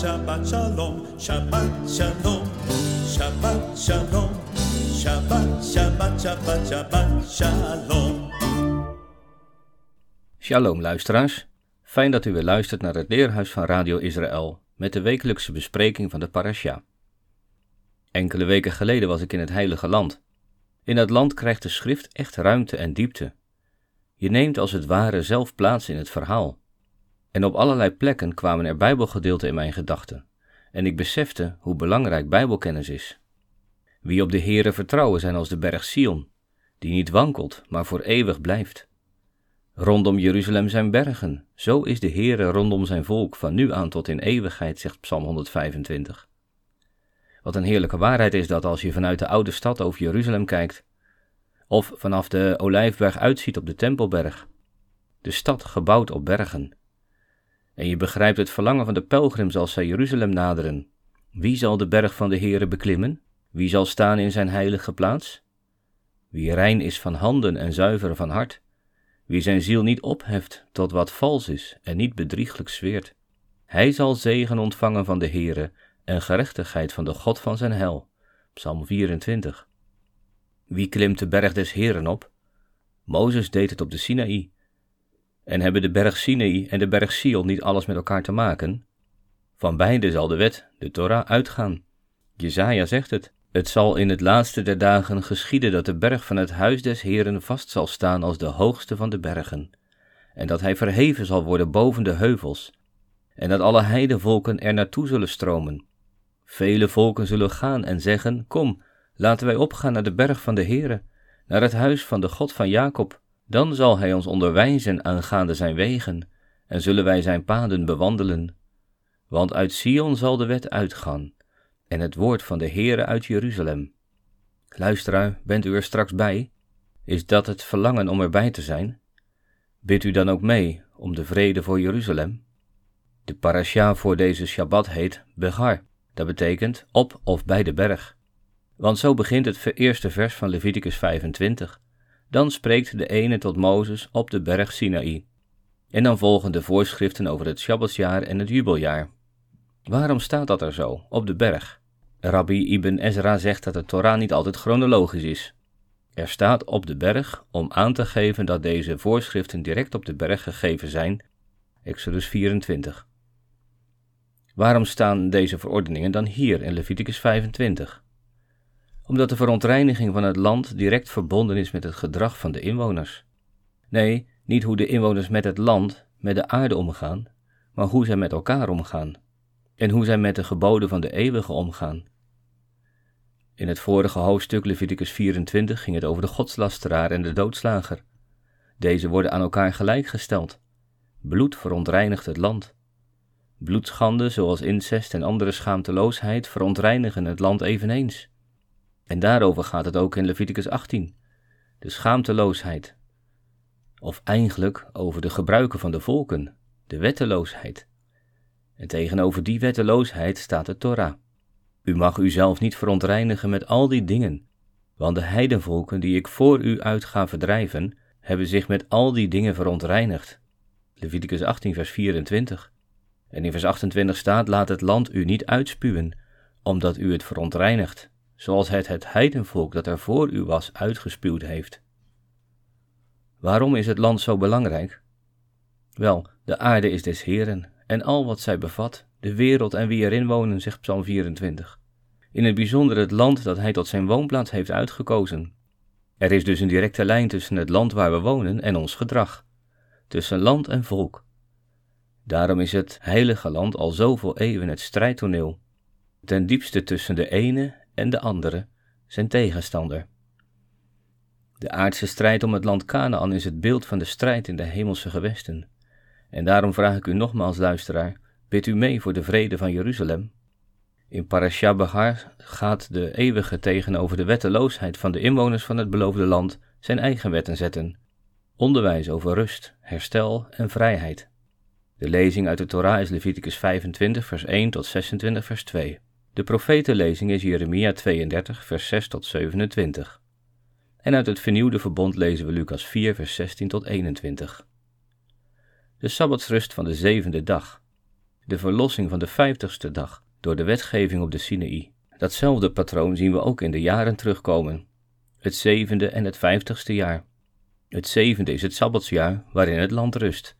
Shabbat, shalom, Shabbat shalom, Shabbat shalom, Shabbat, Shabbat, Shabbat, Shabbat shalom. Shalom luisteraars. Fijn dat u weer luistert naar het Leerhuis van Radio Israël met de wekelijkse bespreking van de parasha. Enkele weken geleden was ik in het Heilige Land. In dat land krijgt de schrift echt ruimte en diepte. Je neemt als het ware zelf plaats in het verhaal. En op allerlei plekken kwamen er Bijbelgedeelten in mijn gedachten, en ik besefte hoe belangrijk Bijbelkennis is. Wie op de Heere vertrouwen zijn als de berg Sion, die niet wankelt, maar voor eeuwig blijft. Rondom Jeruzalem zijn bergen, zo is de Heere rondom zijn volk van nu aan tot in eeuwigheid, zegt Psalm 125. Wat een heerlijke waarheid is dat als je vanuit de oude stad over Jeruzalem kijkt, of vanaf de Olijfberg uitziet op de Tempelberg, de stad gebouwd op bergen. En je begrijpt het verlangen van de pelgrims als zij Jeruzalem naderen. Wie zal de berg van de Heere beklimmen? Wie zal staan in zijn heilige plaats? Wie rein is van handen en zuiver van hart, wie zijn ziel niet opheft tot wat vals is en niet bedrieglijk zweert, hij zal zegen ontvangen van de Heere en gerechtigheid van de God van zijn hel. Psalm 24. Wie klimt de berg des Heeren op? Mozes deed het op de Sinaï. En hebben de berg Sinaï en de berg Sion niet alles met elkaar te maken? Van beide zal de wet, de Torah, uitgaan. Jezaja zegt het. Het zal in het laatste der dagen geschieden dat de berg van het huis des Heeren vast zal staan als de hoogste van de bergen, en dat hij verheven zal worden boven de heuvels, en dat alle heidevolken er naartoe zullen stromen. Vele volken zullen gaan en zeggen, kom, laten wij opgaan naar de berg van de Heere, naar het huis van de God van Jacob, dan zal hij ons onderwijzen aangaande zijn wegen, en zullen wij zijn paden bewandelen. Want uit Sion zal de wet uitgaan, en het woord van de Heere uit Jeruzalem. Luisteraar, bent u er straks bij? Is dat het verlangen om erbij te zijn? Bidt u dan ook mee om de vrede voor Jeruzalem? De parasha voor deze Shabbat heet Begar, dat betekent op of bij de berg. Want zo begint het eerste vers van Leviticus 25. Dan spreekt de ene tot Mozes op de berg Sinaï. En dan volgen de voorschriften over het Shabbatsjaar en het jubeljaar. Waarom staat dat er zo, op de berg? Rabbi Ibn Ezra zegt dat de Torah niet altijd chronologisch is. Er staat op de berg om aan te geven dat deze voorschriften direct op de berg gegeven zijn. Exodus 24. Waarom staan deze verordeningen dan hier in Leviticus 25? Omdat de verontreiniging van het land direct verbonden is met het gedrag van de inwoners. Nee, niet hoe de inwoners met het land, met de aarde omgaan, maar hoe zij met elkaar omgaan en hoe zij met de geboden van de eeuwige omgaan. In het vorige hoofdstuk Leviticus 24 ging het over de godslasteraar en de doodslager. Deze worden aan elkaar gelijkgesteld. Bloed verontreinigt het land. Bloedschande, zoals incest en andere schaamteloosheid, verontreinigen het land eveneens. En daarover gaat het ook in Leviticus 18, de schaamteloosheid. Of eigenlijk over de gebruiken van de volken, de wetteloosheid. En tegenover die wetteloosheid staat de Torah. U mag uzelf niet verontreinigen met al die dingen, want de heidenvolken die ik voor u uit ga verdrijven, hebben zich met al die dingen verontreinigd. Leviticus 18, vers 24. En in vers 28 staat: Laat het land u niet uitspuwen, omdat u het verontreinigt, zoals het het heidenvolk dat er voor u was uitgespuwd heeft. Waarom is het land zo belangrijk? Wel, de aarde is des Heren en al wat zij bevat, de wereld en wie erin wonen, zegt Psalm 24. In het bijzonder het land dat hij tot zijn woonplaats heeft uitgekozen. Er is dus een directe lijn tussen het land waar we wonen en ons gedrag, tussen land en volk. Daarom is het heilige land al zoveel eeuwen het strijdtoneel, ten diepste tussen de ene en de andere, zijn tegenstander. De aardse strijd om het land Canaan is het beeld van de strijd in de hemelse gewesten. En daarom vraag ik u nogmaals, luisteraar, bid u mee voor de vrede van Jeruzalem. In Parasha Bahar gaat de eeuwige tegenover de wetteloosheid van de inwoners van het beloofde land zijn eigen wetten zetten. Onderwijs over rust, herstel en vrijheid. De lezing uit de Torah is Leviticus 25, vers 1 tot 26, vers 2. De profetenlezing is Jeremia 32, vers 6 tot 27. En uit het vernieuwde verbond lezen we Lucas 4, vers 16 tot 21. De sabbatsrust van de zevende dag. De verlossing van de vijftigste dag door de wetgeving op de Sinaï. Datzelfde patroon zien we ook in de jaren terugkomen. Het zevende en het vijftigste jaar. Het zevende is het sabbatsjaar waarin het land rust.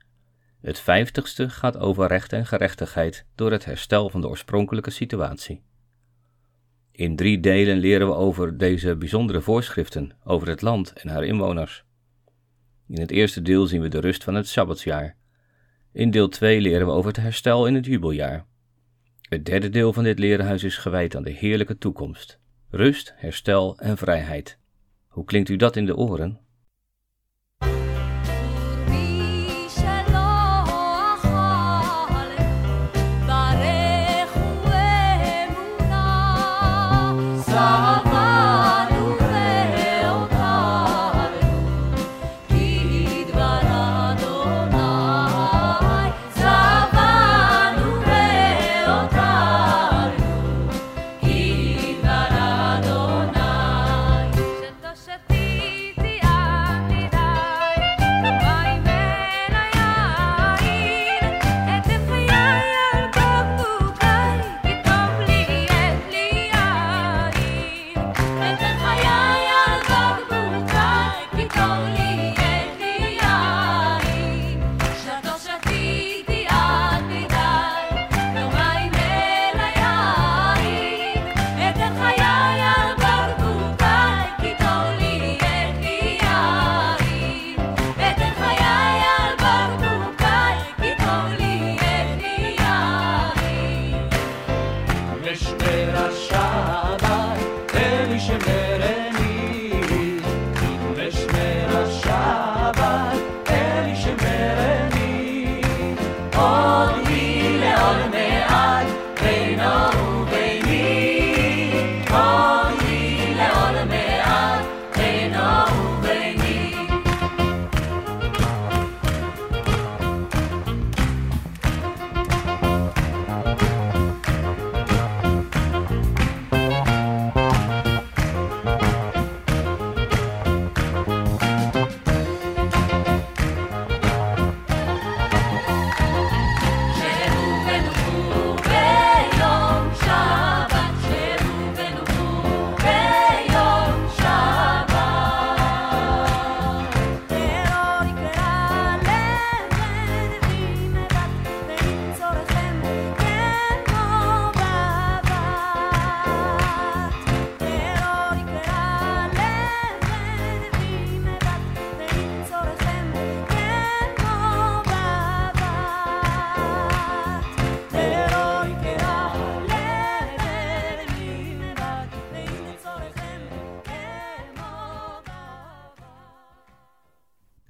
Het vijftigste gaat over recht en gerechtigheid door het herstel van de oorspronkelijke situatie. In drie delen leren we over deze bijzondere voorschriften over het land en haar inwoners. In het eerste deel zien we de rust van het Sabbatsjaar. In deel 2 leren we over het herstel in het jubeljaar. Het derde deel van dit lerenhuis is gewijd aan de heerlijke toekomst. Rust, herstel en vrijheid. Hoe klinkt u dat in de oren?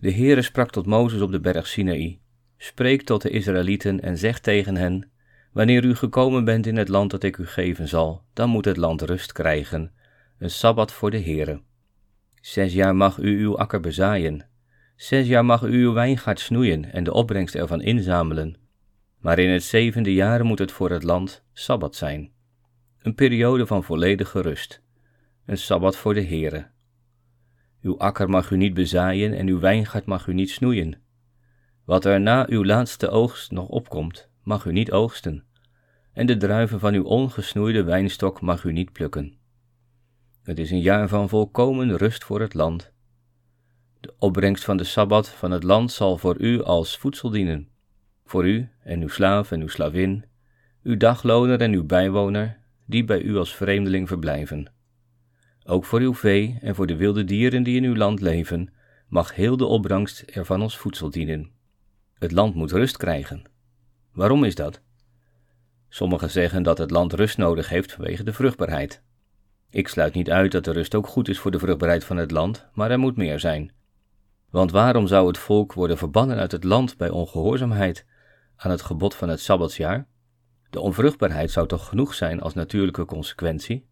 De Heere sprak tot Mozes op de berg Sinaï. Spreek tot de Israëlieten en zeg tegen hen: Wanneer u gekomen bent in het land dat ik u geven zal, dan moet het land rust krijgen, een sabbat voor de Heere. Zes jaar mag u uw akker bezaaien. Zes jaar mag u uw wijngaard snoeien en de opbrengst ervan inzamelen. Maar in het zevende jaar moet het voor het land sabbat zijn. Een periode van volledige rust. Een sabbat voor de Heere. Uw akker mag u niet bezaaien en uw wijngaard mag u niet snoeien. Wat er na uw laatste oogst nog opkomt, mag u niet oogsten. En de druiven van uw ongesnoeide wijnstok mag u niet plukken. Het is een jaar van volkomen rust voor het land. De opbrengst van de sabbat van het land zal voor u als voedsel dienen. Voor u en uw slaaf en uw slavin, uw dagloner en uw bijwoner, die bij u als vreemdeling verblijven. Ook voor uw vee en voor de wilde dieren die in uw land leven, mag heel de opbrengst ervan als voedsel dienen. Het land moet rust krijgen. Waarom is dat? Sommigen zeggen dat het land rust nodig heeft vanwege de vruchtbaarheid. Ik sluit niet uit dat de rust ook goed is voor de vruchtbaarheid van het land, maar er moet meer zijn. Want waarom zou het volk worden verbannen uit het land bij ongehoorzaamheid aan het gebod van het Sabbatsjaar? De onvruchtbaarheid zou toch genoeg zijn als natuurlijke consequentie?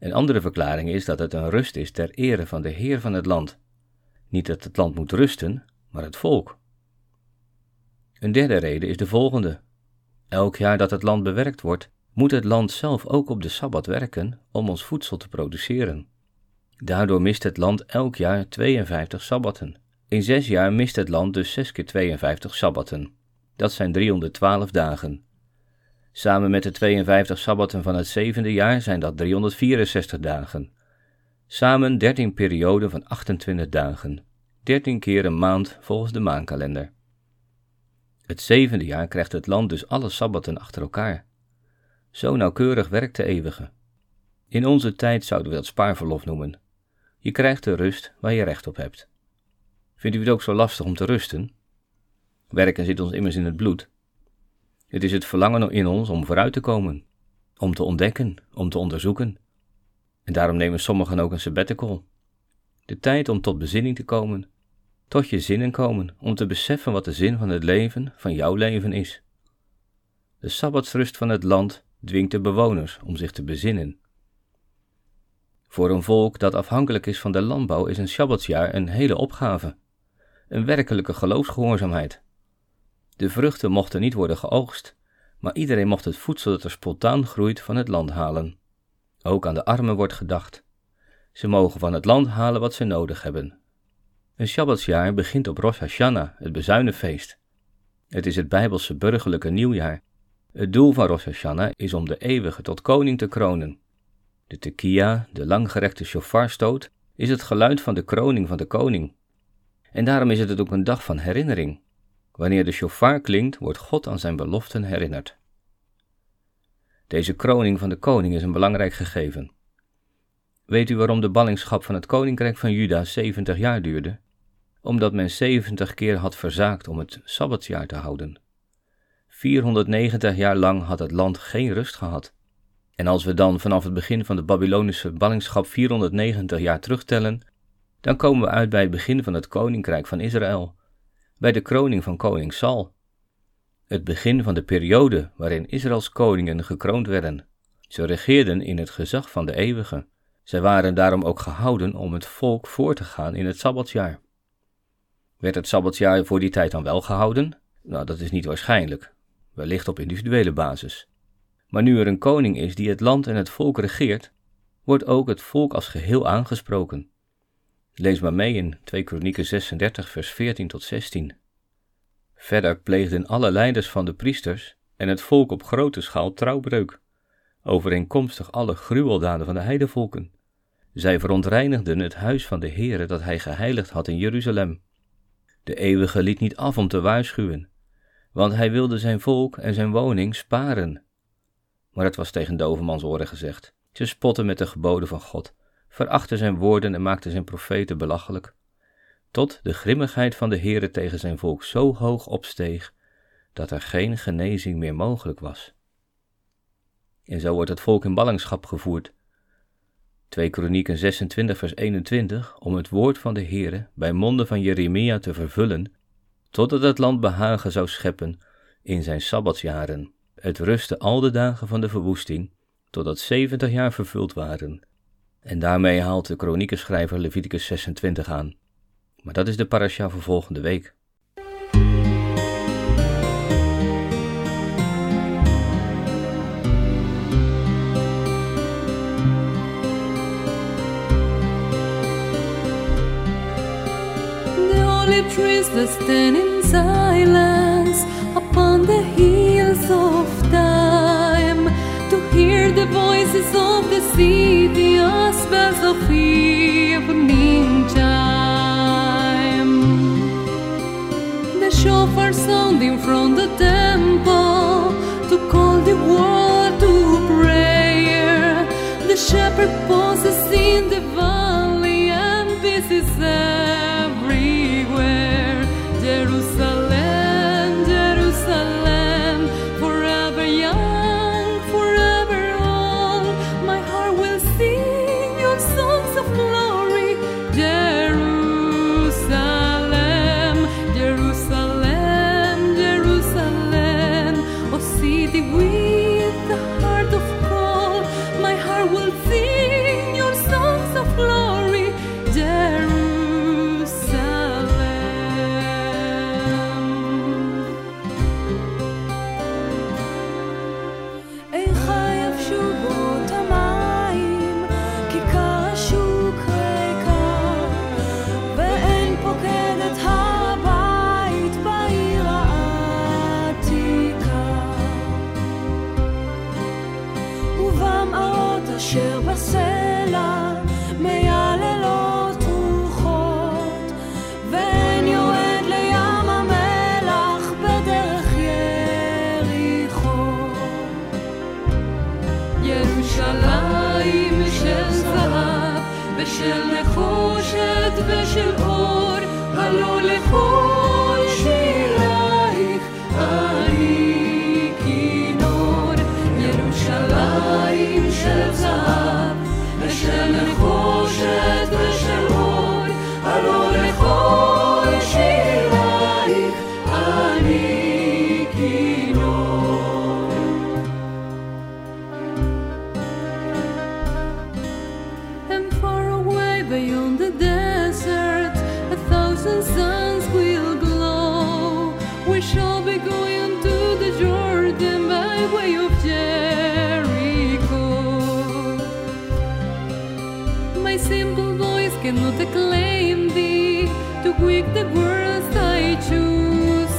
Een andere verklaring is dat het een rust is ter ere van de Heer van het land. Niet dat het land moet rusten, maar het volk. Een derde reden is de volgende. Elk jaar dat het land bewerkt wordt, moet het land zelf ook op de sabbat werken om ons voedsel te produceren. Daardoor mist het land elk jaar 52 sabbatten. In zes jaar mist het land dus 6 keer 52 sabbatten. Dat zijn 312 dagen. Samen met de 52 sabbatten van het zevende jaar zijn dat 364 dagen. Samen 13 perioden van 28 dagen. 13 keer een maand volgens de maankalender. Het zevende jaar krijgt het land dus alle sabbatten achter elkaar. Zo nauwkeurig werkt de eeuwige. In onze tijd zouden we dat spaarverlof noemen. Je krijgt de rust waar je recht op hebt. Vindt u het ook zo lastig om te rusten? Werken zit ons immers in het bloed. Het is het verlangen in ons om vooruit te komen, om te ontdekken, om te onderzoeken. En daarom nemen sommigen ook een sabbatical. De tijd om tot bezinning te komen, tot je zinnen komen, om te beseffen wat de zin van het leven, van jouw leven is. De sabbatsrust van het land dwingt de bewoners om zich te bezinnen. Voor een volk dat afhankelijk is van de landbouw is een sabbatsjaar een hele opgave, een werkelijke geloofsgehoorzaamheid. De vruchten mochten niet worden geoogst, maar iedereen mocht het voedsel dat er spontaan groeit van het land halen. Ook aan de armen wordt gedacht. Ze mogen van het land halen wat ze nodig hebben. Een Shabbatsjaar begint op Rosh Hashanah, het bezuinenfeest. Het is het Bijbelse burgerlijke nieuwjaar. Het doel van Rosh Hashanah is om de eeuwige tot koning te kronen. De tekia, de langgerekte shofarstoot, is het geluid van de kroning van de koning. En daarom is het ook een dag van herinnering. Wanneer de shofar klinkt, wordt God aan zijn beloften herinnerd. Deze kroning van de koning is een belangrijk gegeven. Weet u waarom de ballingschap van het koninkrijk van Juda 70 jaar duurde? Omdat men 70 keer had verzaakt om het sabbatsjaar te houden. 490 jaar lang had het land geen rust gehad. En als we dan vanaf het begin van de Babylonische ballingschap 490 jaar terugtellen, dan komen we uit bij het begin van het koninkrijk van Israël, bij de kroning van koning Sal. Het begin van de periode waarin Israëls koningen gekroond werden. Ze regeerden in het gezag van de eeuwige. Zij waren daarom ook gehouden om het volk voor te gaan in het sabbatsjaar. Werd het sabbatsjaar voor die tijd dan wel gehouden? Nou, dat is niet waarschijnlijk, wellicht op individuele basis. Maar nu er een koning is die het land en het volk regeert, wordt ook het volk als geheel aangesproken. Lees maar mee in 2 Kronieken 36, vers 14 tot 16. Verder pleegden alle leiders van de priesters en het volk op grote schaal trouwbreuk, overeenkomstig alle gruweldaden van de heidevolken. Zij verontreinigden het huis van de Heere dat hij geheiligd had in Jeruzalem. De eeuwige liet niet af om te waarschuwen, want hij wilde zijn volk en zijn woning sparen. Maar het was tegen dovenmans oren gezegd. Ze spotten met de geboden van God verachtte zijn woorden en maakte zijn profeten belachelijk, tot de grimmigheid van de Heere tegen zijn volk zo hoog opsteeg, dat er geen genezing meer mogelijk was. En zo wordt het volk in ballingschap gevoerd. 2 Kronieken 26 vers 21, om het woord van de Heere bij monden van Jeremia te vervullen, totdat het land behagen zou scheppen in zijn sabbatsjaren. Het rustte al de dagen van de verwoesting, totdat zeventig jaar vervuld waren, en daarmee haalt de chroniekenschrijver Leviticus 26 aan. Maar dat is de parasha voor volgende week. Trees that stand in silence upon the hills of the voices of the city as bells of evening chama-se acclaim thee, to quick the words I choose.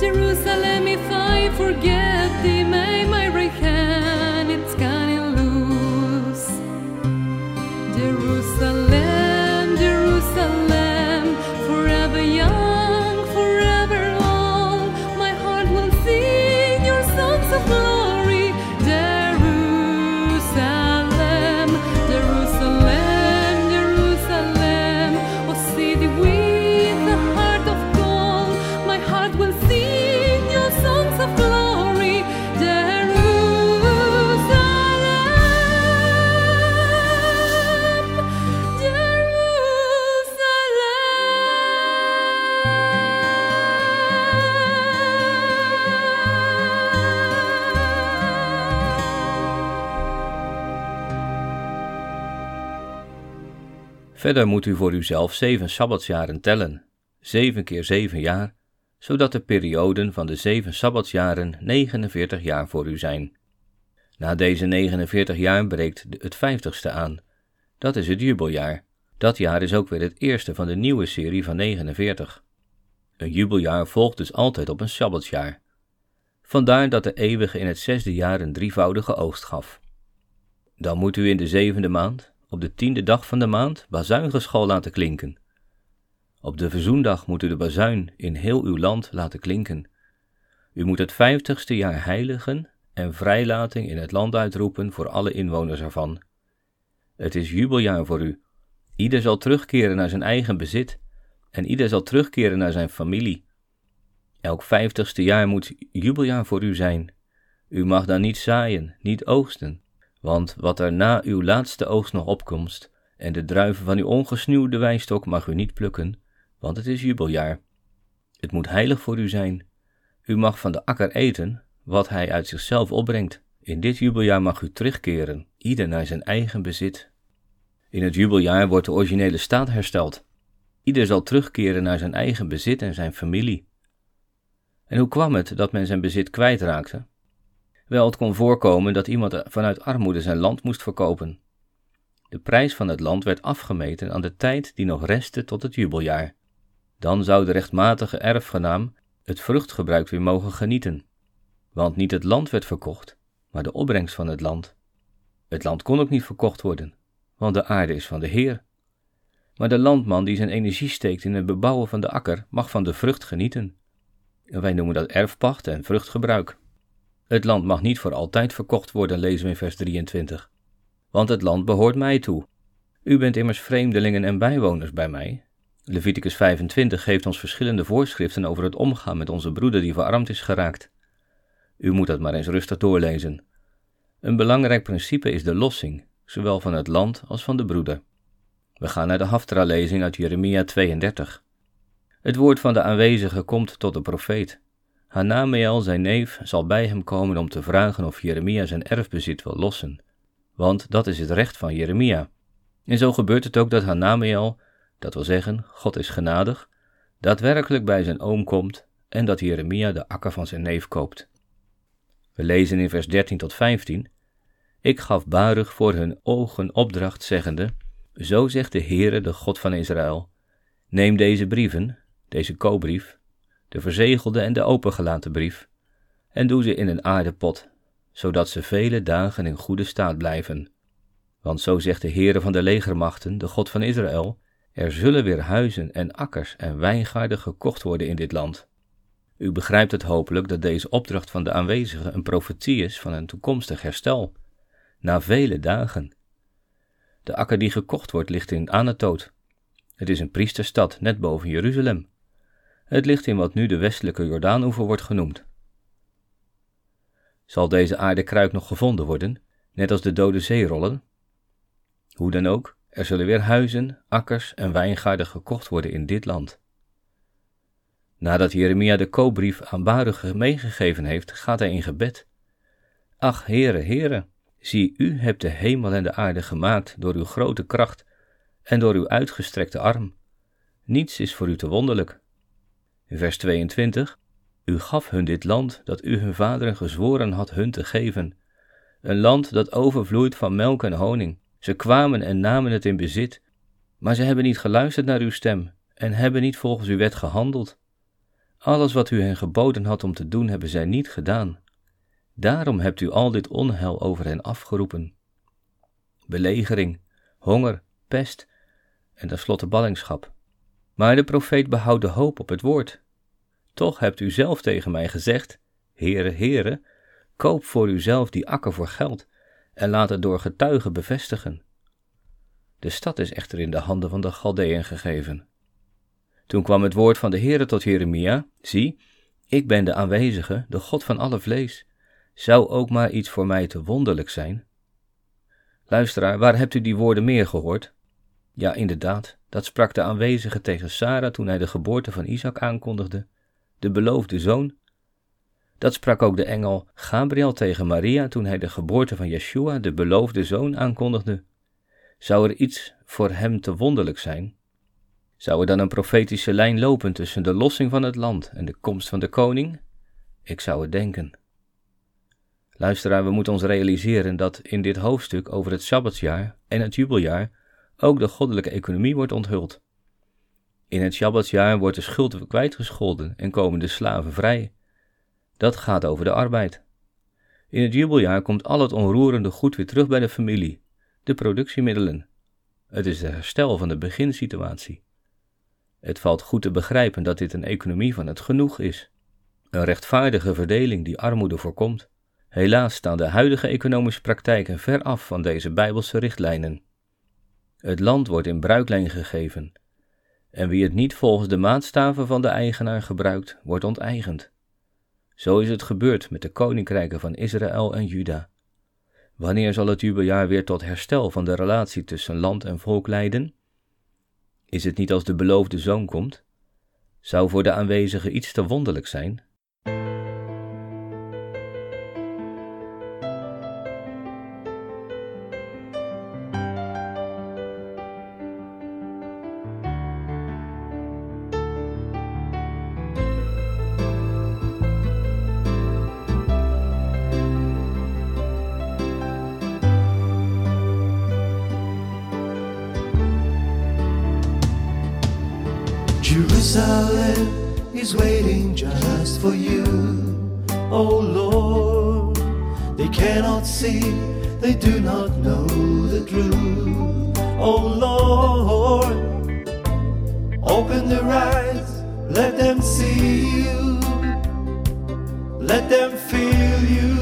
Jerusalem, if I forget Verder moet u voor uzelf zeven sabbatsjaren tellen, zeven keer zeven jaar, zodat de perioden van de zeven sabbatsjaren 49 jaar voor u zijn. Na deze 49 jaar breekt het vijftigste aan. Dat is het jubeljaar. Dat jaar is ook weer het eerste van de nieuwe serie van 49. Een jubeljaar volgt dus altijd op een sabbatsjaar. Vandaar dat de eeuwige in het zesde jaar een drievoudige oogst gaf. Dan moet u in de zevende maand, op de tiende dag van de maand, bazuingeschal laten klinken. Op de verzoendag moet u de bazuin in heel uw land laten klinken. U moet het vijftigste jaar heiligen en vrijlating in het land uitroepen voor alle inwoners ervan. Het is jubeljaar voor u. Ieder zal terugkeren naar zijn eigen bezit en ieder zal terugkeren naar zijn familie. Elk vijftigste jaar moet jubeljaar voor u zijn. U mag dan niet zaaien, niet oogsten, want wat er na uw laatste oogst nog opkomst, en de druiven van uw ongesnoeide wijnstok mag u niet plukken, want het is jubeljaar. Het moet heilig voor u zijn. U mag van de akker eten, wat hij uit zichzelf opbrengt. In dit jubeljaar mag u terugkeren, ieder naar zijn eigen bezit. In het jubeljaar wordt de originele staat hersteld. Ieder zal terugkeren naar zijn eigen bezit en zijn familie. En hoe kwam het dat men zijn bezit kwijtraakte? Wel, het kon voorkomen dat iemand vanuit armoede zijn land moest verkopen. De prijs van het land werd afgemeten aan de tijd die nog restte tot het jubeljaar. Dan zou de rechtmatige erfgenaam het vruchtgebruik weer mogen genieten. Want niet het land werd verkocht, maar de opbrengst van het land. Het land kon ook niet verkocht worden, want de aarde is van de Heer. Maar de landman die zijn energie steekt in het bebouwen van de akker, mag van de vrucht genieten. En wij noemen dat erfpacht en vruchtgebruik. Het land mag niet voor altijd verkocht worden, lezen we in vers 23. Want het land behoort mij toe. U bent immers vreemdelingen en bijwoners bij mij. Leviticus 25 geeft ons verschillende voorschriften over het omgaan met onze broeder die verarmd is geraakt. U moet dat maar eens rustig doorlezen. Een belangrijk principe is de lossing, zowel van het land als van de broeder. We gaan naar de Haftra-lezing uit Jeremia 32. Het woord van de aanwezige komt tot de profeet. Hanameel, zijn neef, zal bij hem komen om te vragen of Jeremia zijn erfbezit wil lossen, want dat is het recht van Jeremia. En zo gebeurt het ook dat Hanameel, dat wil zeggen, God is genadig, daadwerkelijk bij zijn oom komt en dat Jeremia de akker van zijn neef koopt. We lezen in vers 13 tot 15: Ik gaf Baruch voor hun ogen opdracht, zeggende: Zo zegt de Heere, de God van Israël: Neem deze brieven, deze koopbrief, de verzegelde en de opengelaten brief, en doe ze in een aardepot, zodat ze vele dagen in goede staat blijven. Want zo zegt de Heere van de legermachten, de God van Israël, er zullen weer huizen en akkers en wijngaarden gekocht worden in dit land. U begrijpt het hopelijk dat deze opdracht van de aanwezigen een profetie is van een toekomstig herstel, na vele dagen. De akker die gekocht wordt ligt in Anatoot. Het is een priesterstad net boven Jeruzalem. Het ligt in wat nu de westelijke Jordaanoever wordt genoemd. Zal deze aardekruik nog gevonden worden, net als de dode zeerollen? Hoe dan ook, er zullen weer huizen, akkers en wijngaarden gekocht worden in dit land. Nadat Jeremia de koopbrief aan Baruch meegegeven heeft, gaat hij in gebed. Ach, Heere, Heere, zie, u hebt de hemel en de aarde gemaakt door uw grote kracht en door uw uitgestrekte arm. Niets is voor u te wonderlijk. Vers 22, u gaf hun dit land dat u hun vaderen gezworen had hun te geven, een land dat overvloeit van melk en honing. Ze kwamen en namen het in bezit, maar ze hebben niet geluisterd naar uw stem en hebben niet volgens uw wet gehandeld. Alles wat u hen geboden had om te doen, hebben zij niet gedaan. Daarom hebt u al dit onheil over hen afgeroepen. Belegering, honger, pest en tenslotte ballingschap. Maar de profeet behoudt de hoop op het woord. Toch hebt u zelf tegen mij gezegd: Heere, Heere, koop voor uzelf die akker voor geld en laat het door getuigen bevestigen. De stad is echter in de handen van de Galdeën gegeven. Toen kwam het woord van de Heere tot Jeremia: Zie, ik ben de aanwezige, de God van alle vlees. Zou ook maar iets voor mij te wonderlijk zijn? Luisteraar, waar hebt u die woorden meer gehoord? Ja, inderdaad, dat sprak de aanwezige tegen Sara toen hij de geboorte van Isaac aankondigde, de beloofde zoon. Dat sprak ook de engel Gabriel tegen Maria toen hij de geboorte van Yeshua, de beloofde zoon, aankondigde. Zou er iets voor hem te wonderlijk zijn? Zou er dan een profetische lijn lopen tussen de lossing van het land en de komst van de koning? Ik zou het denken. Luisteraar, we moeten ons realiseren dat in dit hoofdstuk over het Sabbatsjaar en het jubeljaar ook de goddelijke economie wordt onthuld. In het Sabbatsjaar wordt de schuld kwijtgescholden en komen de slaven vrij. Dat gaat over de arbeid. In het jubeljaar komt al het onroerende goed weer terug bij de familie, de productiemiddelen. Het is de herstel van de beginsituatie. Het valt goed te begrijpen dat dit een economie van het genoeg is. Een rechtvaardige verdeling die armoede voorkomt. Helaas staan de huidige economische praktijken ver af van deze bijbelse richtlijnen. Het land wordt in bruiklijn gegeven, en wie het niet volgens de maatstaven van de eigenaar gebruikt, wordt onteigend. Zo is het gebeurd met de koninkrijken van Israël en Juda. Wanneer zal het jubeljaar weer tot herstel van de relatie tussen land en volk leiden? Is het niet als de beloofde zoon komt? Zou voor de aanwezigen iets te wonderlijk zijn? Jerusalem is waiting just for you, oh Lord. They cannot see, they do not know the truth, oh Lord. Open their eyes, let them see you, let them feel you,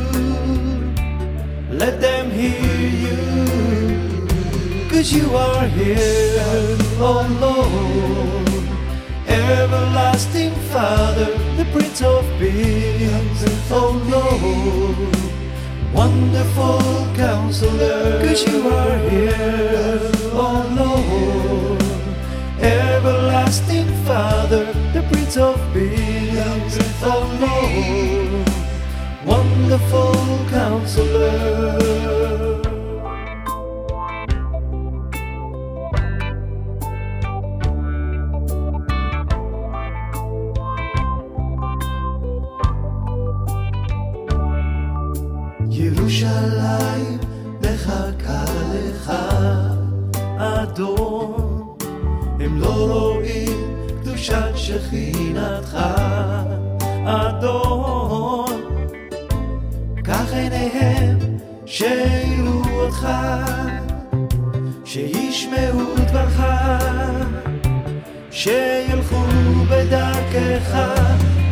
let them hear you. Cause you are here, oh Lord everlasting Father, the Prince of Peace, oh Lord, wonderful Counselor, cause you are here, oh Lord, everlasting Father, the Prince of Peace, oh Lord, wonderful Counselor. שכינתך, אדון. קח עיניהם שיראו אותך, שישמעו דברך, שילכו בדרכך,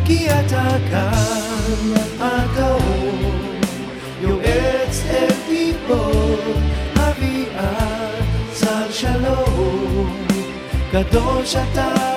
כי אתה כאן, הגאון, יועץ אל גיבור, אביעד, צל שלום, קדוש אתה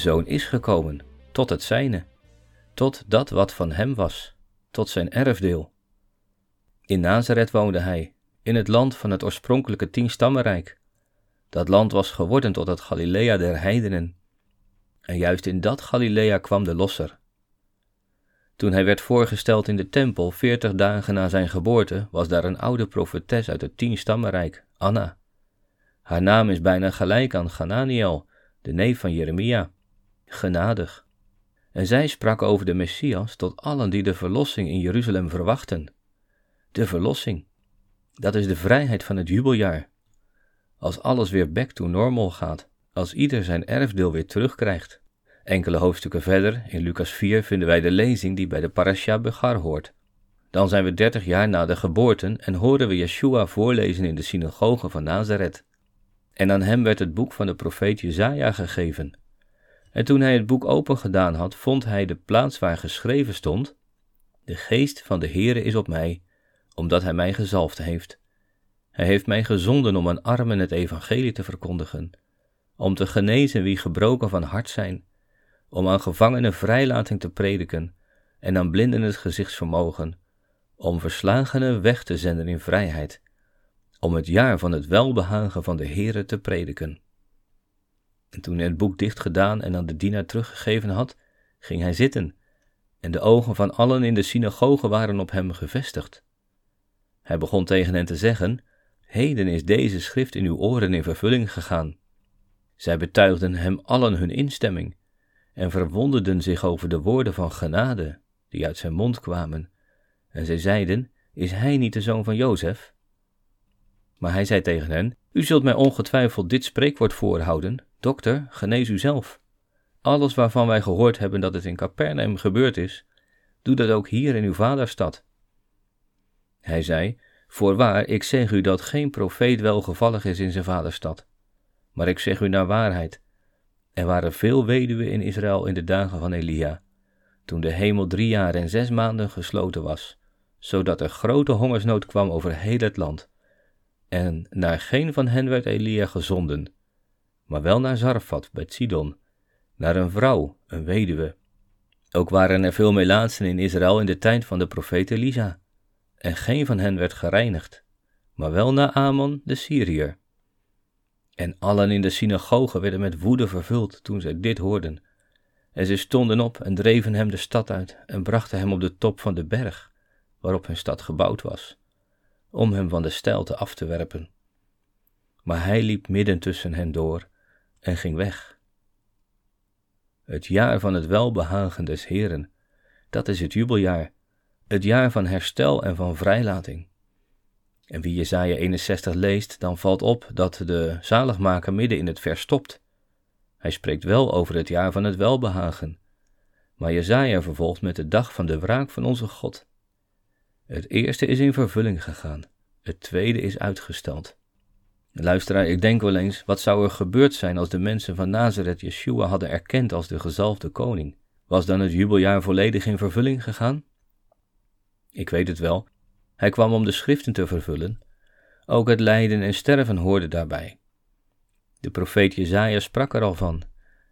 zoon is gekomen, tot het zijne, tot dat wat van hem was, tot zijn erfdeel. In Nazareth woonde hij, in het land van het oorspronkelijke tienstammenrijk. Dat land was geworden tot het Galilea der heidenen. En juist in dat Galilea kwam de losser. Toen hij werd voorgesteld in de tempel veertig dagen na zijn geboorte, was daar een oude profetes uit het tienstammenrijk, Anna. Haar naam is bijna gelijk aan Gananiel, de neef van Jeremia, genadig. En zij sprak over de Messias tot allen die de verlossing in Jeruzalem verwachten. De verlossing, dat is de vrijheid van het jubeljaar. Als alles weer back to normal gaat, als ieder zijn erfdeel weer terugkrijgt. Enkele hoofdstukken verder, in Lucas 4, vinden wij de lezing die bij de parasha Begar hoort. Dan zijn we dertig jaar na de geboorte en horen we Yeshua voorlezen in de synagoge van Nazareth. En aan hem werd het boek van de profeet Jezaja gegeven. En toen hij het boek open gedaan had, vond hij de plaats waar geschreven stond: De geest van de Heere is op mij, omdat hij mij gezalfd heeft. Hij heeft mij gezonden om aan armen het evangelie te verkondigen, om te genezen wie gebroken van hart zijn, om aan gevangenen vrijlating te prediken en aan blinden het gezichtsvermogen, om verslagenen weg te zenden in vrijheid, om het jaar van het welbehagen van de Heere te prediken. En toen hij het boek dicht gedaan en aan de dienaar teruggegeven had, ging hij zitten, en de ogen van allen in de synagoge waren op hem gevestigd. Hij begon tegen hen te zeggen: Heden is deze schrift in uw oren in vervulling gegaan. Zij betuigden hem allen hun instemming en verwonderden zich over de woorden van genade die uit zijn mond kwamen. En zij zeiden: Is hij niet de zoon van Jozef? Maar hij zei tegen hen: U zult mij ongetwijfeld dit spreekwoord voorhouden: Dokter, genees u zelf. Alles waarvan wij gehoord hebben dat het in Capernaum gebeurd is, doe dat ook hier in uw vaderstad. Hij zei: Voorwaar, ik zeg u dat geen profeet welgevallig is in zijn vaderstad. Maar ik zeg u naar waarheid. Er waren veel weduwen in Israël in de dagen van Elia, toen de hemel drie jaar en zes maanden gesloten was, zodat er grote hongersnood kwam over heel het land. En naar geen van hen werd Elia gezonden, maar wel naar Zarfat bij Sidon, naar een vrouw, een weduwe. Ook waren er veel melaatsen in Israël in de tijd van de profeet Elisa, en geen van hen werd gereinigd, maar wel Naaman de Syriër. En allen in de synagoge werden met woede vervuld toen zij dit hoorden. En ze stonden op en dreven hem de stad uit en brachten hem op de top van de berg, waarop hun stad gebouwd was, om hem van de steilte af te werpen. Maar hij liep midden tussen hen door en ging weg. Het jaar van het welbehagen des Heren, dat is het jubeljaar, het jaar van herstel en van vrijlating. En wie Jesaja 61 leest, dan valt op dat de zaligmaker midden in het vers stopt. Hij spreekt wel over het jaar van het welbehagen, maar Jesaja vervolgt met de dag van de wraak van onze God. Het eerste is in vervulling gegaan, het tweede is uitgesteld. Luisteraar, ik denk wel eens, wat zou er gebeurd zijn als de mensen van Nazareth Yeshua hadden erkend als de gezalfde koning? Was dan het jubeljaar volledig in vervulling gegaan? Ik weet het wel, hij kwam om de schriften te vervullen. Ook het lijden en sterven hoorde daarbij. De profeet Jezaja sprak er al van,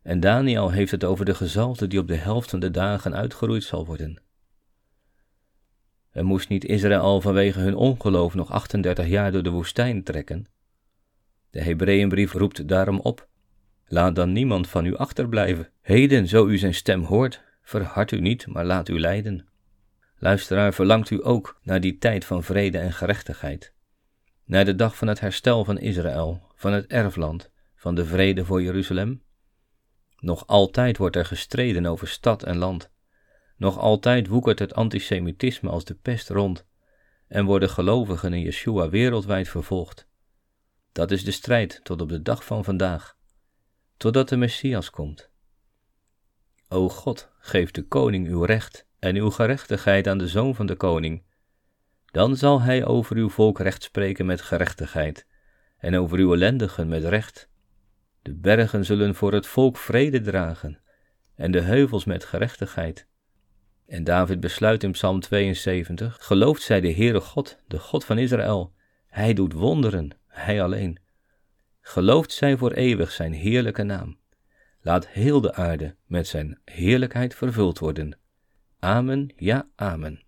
en Daniel heeft het over de gezalfde die op de helft van de dagen uitgeroeid zal worden. Er moest niet Israël vanwege hun ongeloof nog 38 jaar door de woestijn trekken. De Hebreeënbrief roept daarom op: Laat dan niemand van u achterblijven. Heden, zo u zijn stem hoort, verhard u niet, maar laat u leiden. Luisteraar, verlangt u ook naar die tijd van vrede en gerechtigheid? Naar de dag van het herstel van Israël, van het erfland, van de vrede voor Jeruzalem? Nog altijd wordt er gestreden over stad en land. Nog altijd woekert het antisemitisme als de pest rond en worden gelovigen in Yeshua wereldwijd vervolgd. Dat is de strijd tot op de dag van vandaag, totdat de Messias komt. O God, geef de koning uw recht en uw gerechtigheid aan de zoon van de koning. Dan zal hij over uw volk recht spreken met gerechtigheid, en over uw ellendigen met recht. De bergen zullen voor het volk vrede dragen, en de heuvels met gerechtigheid. En David besluit in Psalm 72: Gelooft zij de Heere God, de God van Israël. Hij doet wonderen, hij alleen. Gelooft zij voor eeuwig zijn heerlijke naam. Laat heel de aarde met zijn heerlijkheid vervuld worden. Amen, ja, amen.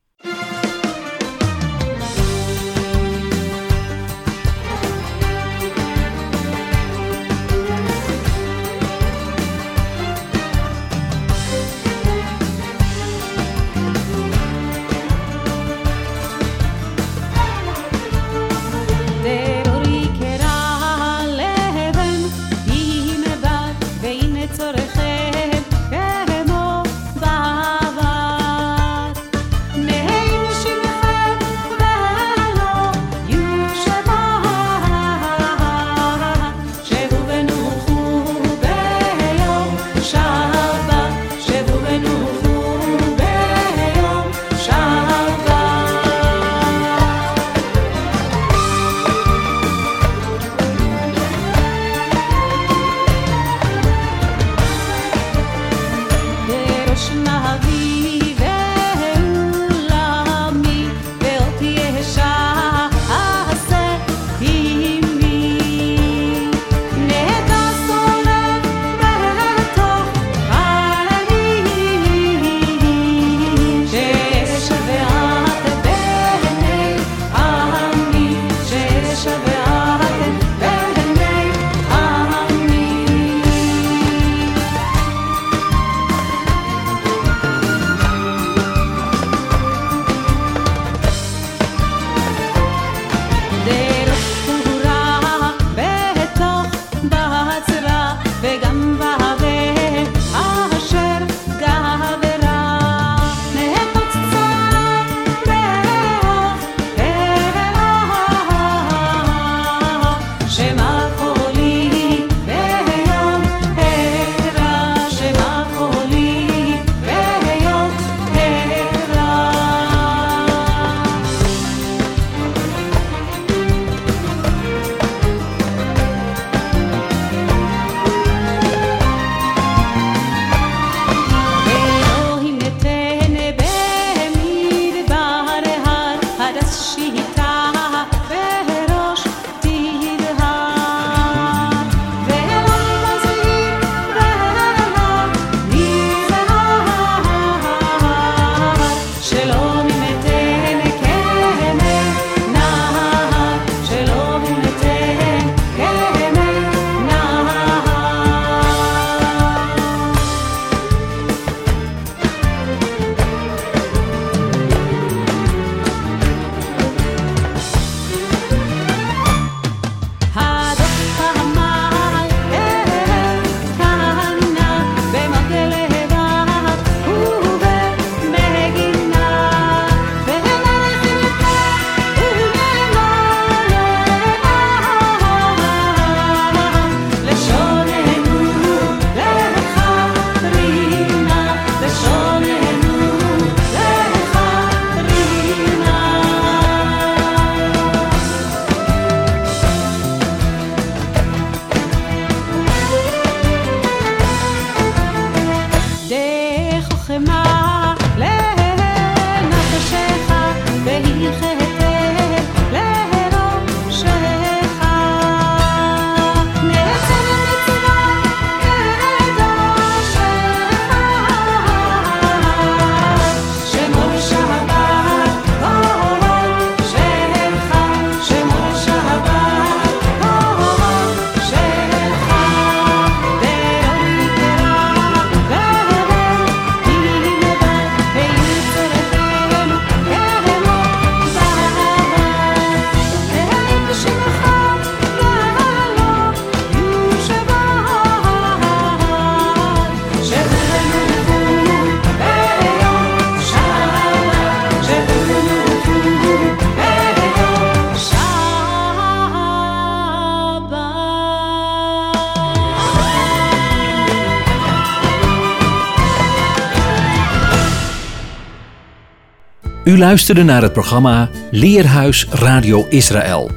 Luisterde naar het programma Leerhuis Radio Israël.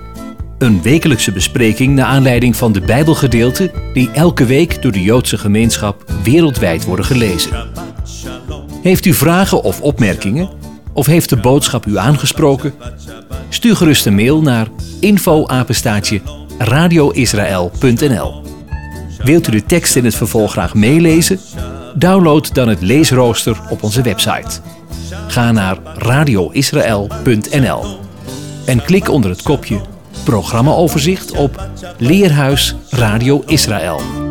Een wekelijkse bespreking naar aanleiding van de Bijbelgedeelten die elke week door de Joodse gemeenschap wereldwijd worden gelezen. Heeft u vragen of opmerkingen? Of heeft de boodschap u aangesproken? Stuur gerust een mail naar info-apenstaatje radioisrael.nl Wilt u de tekst in het vervolg graag meelezen? Download dan het leesrooster op onze website. Ga naar radioisrael.nl en klik onder het kopje Programmaoverzicht op Leerhuis Radio Israël.